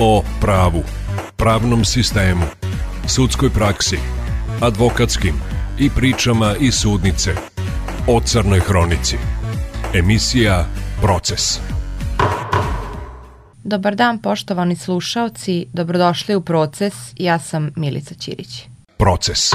o pravu, pravnom sistemu, sudskoj praksi, advokatskim i pričama iz sudnice o Crnoj Hronici. Emisija Proces. Dobar dan poštovani slušaoci, dobrodošli u Proces, ja sam Milica Ćirić. Proces.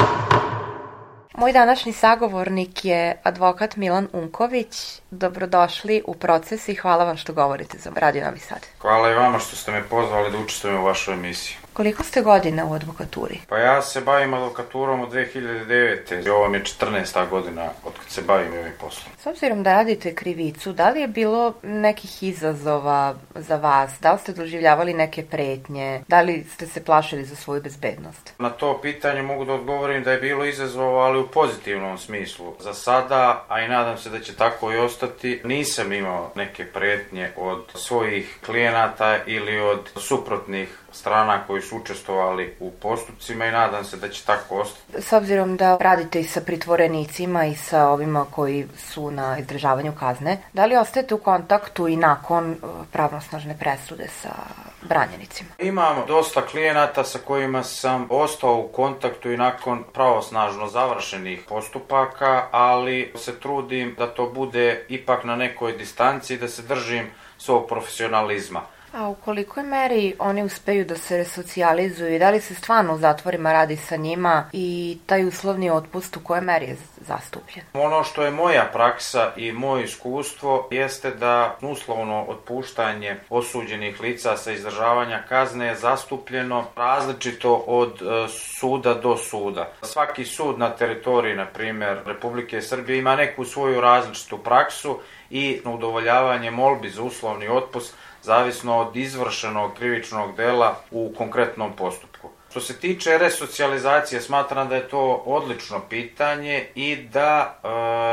Moj današnji sagovornik je advokat Milan Unković. Dobrodošli u proces i hvala vam što govorite za Radio Novi Sad. Hvala i vama što ste me pozvali da učestvujem u vašoj emisiji. Koliko ste godina u advokaturi? Pa ja se bavim advokaturom od 2009. I ovo mi je 14. godina od kad se bavim ovim poslom. S obzirom da radite krivicu, da li je bilo nekih izazova za vas? Da li ste doživljavali neke pretnje? Da li ste se plašili za svoju bezbednost? Na to pitanje mogu da odgovorim da je bilo izazova, ali u pozitivnom smislu. Za sada, a i nadam se da će tako i ostati, nisam imao neke pretnje od svojih klijenata ili od suprotnih strana koji su učestvovali u postupcima i nadam se da će tako ostati. S obzirom da radite i sa pritvorenicima i sa ovima koji su na izdržavanju kazne, da li ostajete u kontaktu i nakon uh, pravnosnažne presude sa branjenicima? Imam dosta klijenata sa kojima sam ostao u kontaktu i nakon pravosnažno završenih postupaka, ali se trudim da to bude ipak na nekoj distanci, da se držim svog profesionalizma. A u kolikoj meri oni uspeju da se resocijalizuju i da li se stvarno u zatvorima radi sa njima i taj uslovni otpust u kojoj meri je zastupljen? Ono što je moja praksa i moje iskustvo jeste da uslovno otpuštanje osuđenih lica sa izdržavanja kazne je zastupljeno različito od e, suda do suda. Svaki sud na teritoriji, na primer, Republike Srbije ima neku svoju različitu praksu i udovoljavanje molbi za uslovni otpust zavisno od izvršenog krivičnog dela u konkretnom postupku. Što se tiče resocijalizacije, smatram da je to odlično pitanje i da e,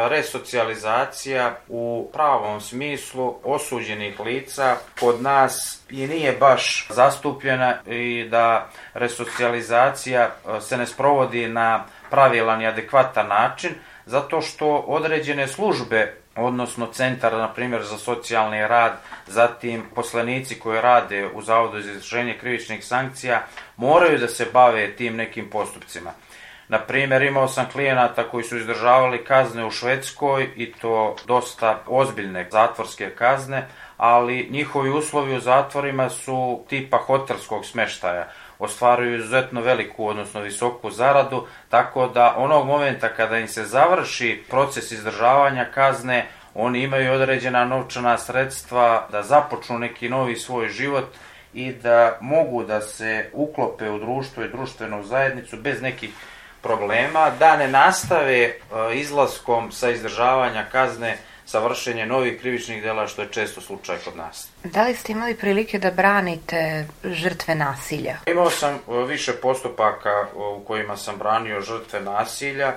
resocijalizacija u pravom smislu osuđenih lica kod nas i nije baš zastupljena i da resocijalizacija e, se ne sprovodi na pravilan i adekvatan način, zato što određene službe odnosno centar, na primjer, za socijalni rad, zatim poslanici koji rade u Zavodu za izvršenje krivičnih sankcija, moraju da se bave tim nekim postupcima. Na primjer, imao sam klijenata koji su izdržavali kazne u Švedskoj i to dosta ozbiljne zatvorske kazne, ali njihovi uslovi u zatvorima su tipa hotelskog smeštaja ostvaruju izuzetno veliku, odnosno visoku zaradu, tako da onog momenta kada im se završi proces izdržavanja kazne, oni imaju određena novčana sredstva da započnu neki novi svoj život i da mogu da se uklope u društvo i društvenu zajednicu bez nekih problema, da ne nastave e, izlaskom sa izdržavanja kazne sa vršenje novih krivičnih dela, što je često slučaj kod nas. Da li ste imali prilike da branite žrtve nasilja? Imao sam e, više postupaka e, u kojima sam branio žrtve nasilja, e,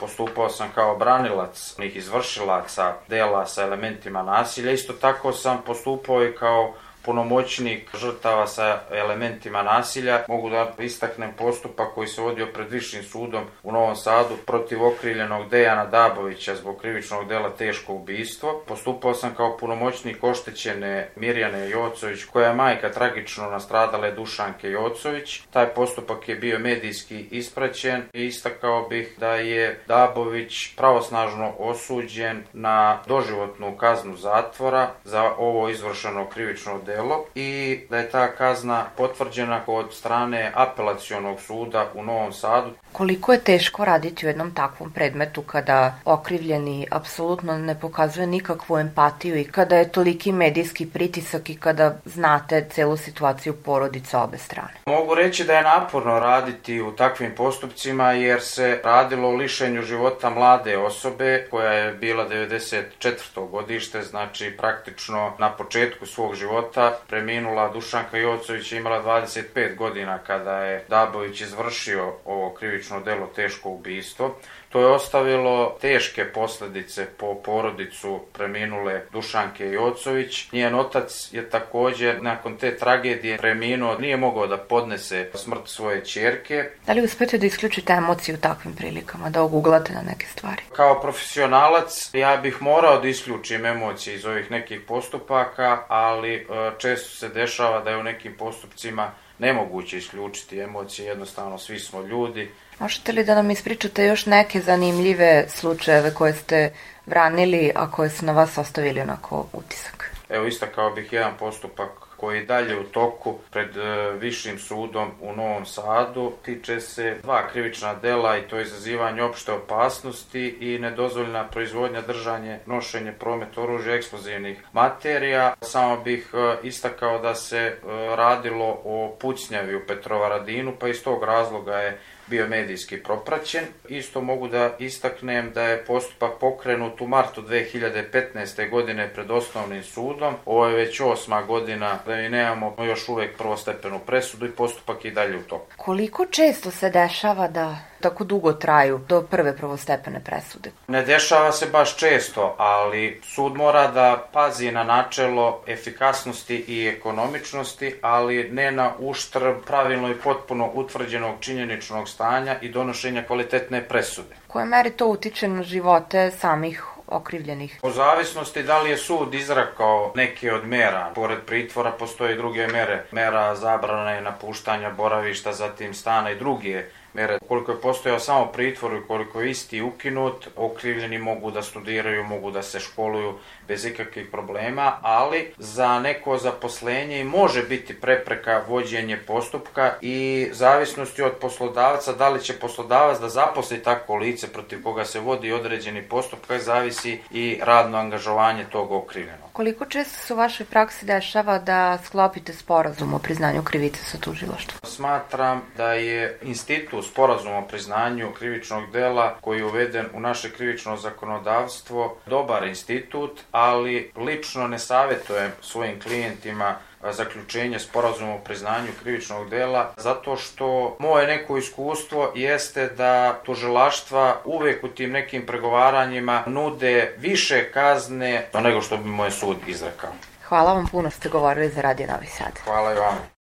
postupao sam kao branilac onih izvršilaca dela sa elementima nasilja. Isto tako sam postupao i kao punomoćnik žrtava sa elementima nasilja. Mogu da istaknem postupak koji se vodio pred Višim sudom u Novom Sadu protiv okriljenog Dejana Dabovića zbog krivičnog dela teško ubistvo. Postupao sam kao punomoćnik oštećene Mirjane Jocović, koja je majka tragično nastradale Dušanke Jocović. Taj postupak je bio medijski ispraćen i istakao bih da je Dabović pravosnažno osuđen na doživotnu kaznu zatvora za ovo izvršeno krivično delo delo i da je ta kazna potvrđena od strane apelacionog suda u Novom Sadu. Koliko je teško raditi u jednom takvom predmetu kada okrivljeni apsolutno ne pokazuje nikakvu empatiju i kada je toliki medijski pritisak i kada znate celu situaciju porodice obe strane? Mogu reći da je naporno raditi u takvim postupcima jer se radilo o lišenju života mlade osobe koja je bila 94. godište, znači praktično na početku svog života preminula Dušanka Jocović je imala 25 godina kada je Dabović izvršio ovo krivično delo teško ubistvo. To je ostavilo teške posledice po porodicu preminule Dušanke Jocović. Njen otac je također nakon te tragedije preminuo, nije mogao da podnese smrt svoje čerke. Da li uspete da isključite emociju u takvim prilikama, da oguglate na neke stvari? Kao profesionalac ja bih morao da isključim emocije iz ovih nekih postupaka, ali e, često se dešava da je u nekim postupcima nemoguće isključiti emocije, jednostavno svi smo ljudi. Možete li da nam ispričate još neke zanimljive slučajeve koje ste branili, a koje su na vas ostavili onako utisak? Evo istakao bih jedan postupak koji je dalje u toku pred e, Višim sudom u Novom Sadu. Tiče se dva krivična dela i to je izazivanje opšte opasnosti i nedozvoljena proizvodnja, držanje, nošenje, promet oružja, eksplozivnih materija. Samo bih e, istakao da se e, radilo o pucnjavi u Petrovaradinu, pa iz tog razloga je bio medijski propraćen. Isto mogu da istaknem da je postupak pokrenut u martu 2015. godine pred osnovnim sudom. Ovo je već osma godina da mi nemamo još uvek prvostepenu presudu i postupak je i dalje u toku. Koliko često se dešava da tako dugo traju do prve prvostepene presude? Ne dešava se baš često, ali sud mora da pazi na načelo efikasnosti i ekonomičnosti, ali ne na uštrb pravilno i potpuno utvrđenog činjeničnog stanja i donošenja kvalitetne presude. Koje meri to utiče na živote samih okrivljenih. U zavisnosti da li je sud izrakao neke od mera, pored pritvora postoje druge mere, mera zabrane napuštanja boravišta, zatim stana i druge mere. Koliko je postojao samo pritvor i koliko je isti ukinut, okrivljeni mogu da studiraju, mogu da se školuju bez ikakvih problema, ali za neko zaposlenje može biti prepreka vođenje postupka i zavisnosti od poslodavca, da li će poslodavac da zaposli tako lice protiv koga se vodi određeni postupak, zavisi i radno angažovanje tog okrivljenog. Koliko često se u vašoj praksi dešava da sklopite sporazum o priznanju krivice sa tužilaštvom? Smatram da je institut sporazum o priznanju krivičnog dela koji je uveden u naše krivično zakonodavstvo dobar institut, ali lično ne savjetujem svojim klijentima zaključenje sporazuma o priznanju krivičnog dela, zato što moje neko iskustvo jeste da tužilaštva uvek u tim nekim pregovaranjima nude više kazne nego što bi moj sud izrekao. Hvala vam puno što ste govorili za Radio Novi Sad. Hvala i vam.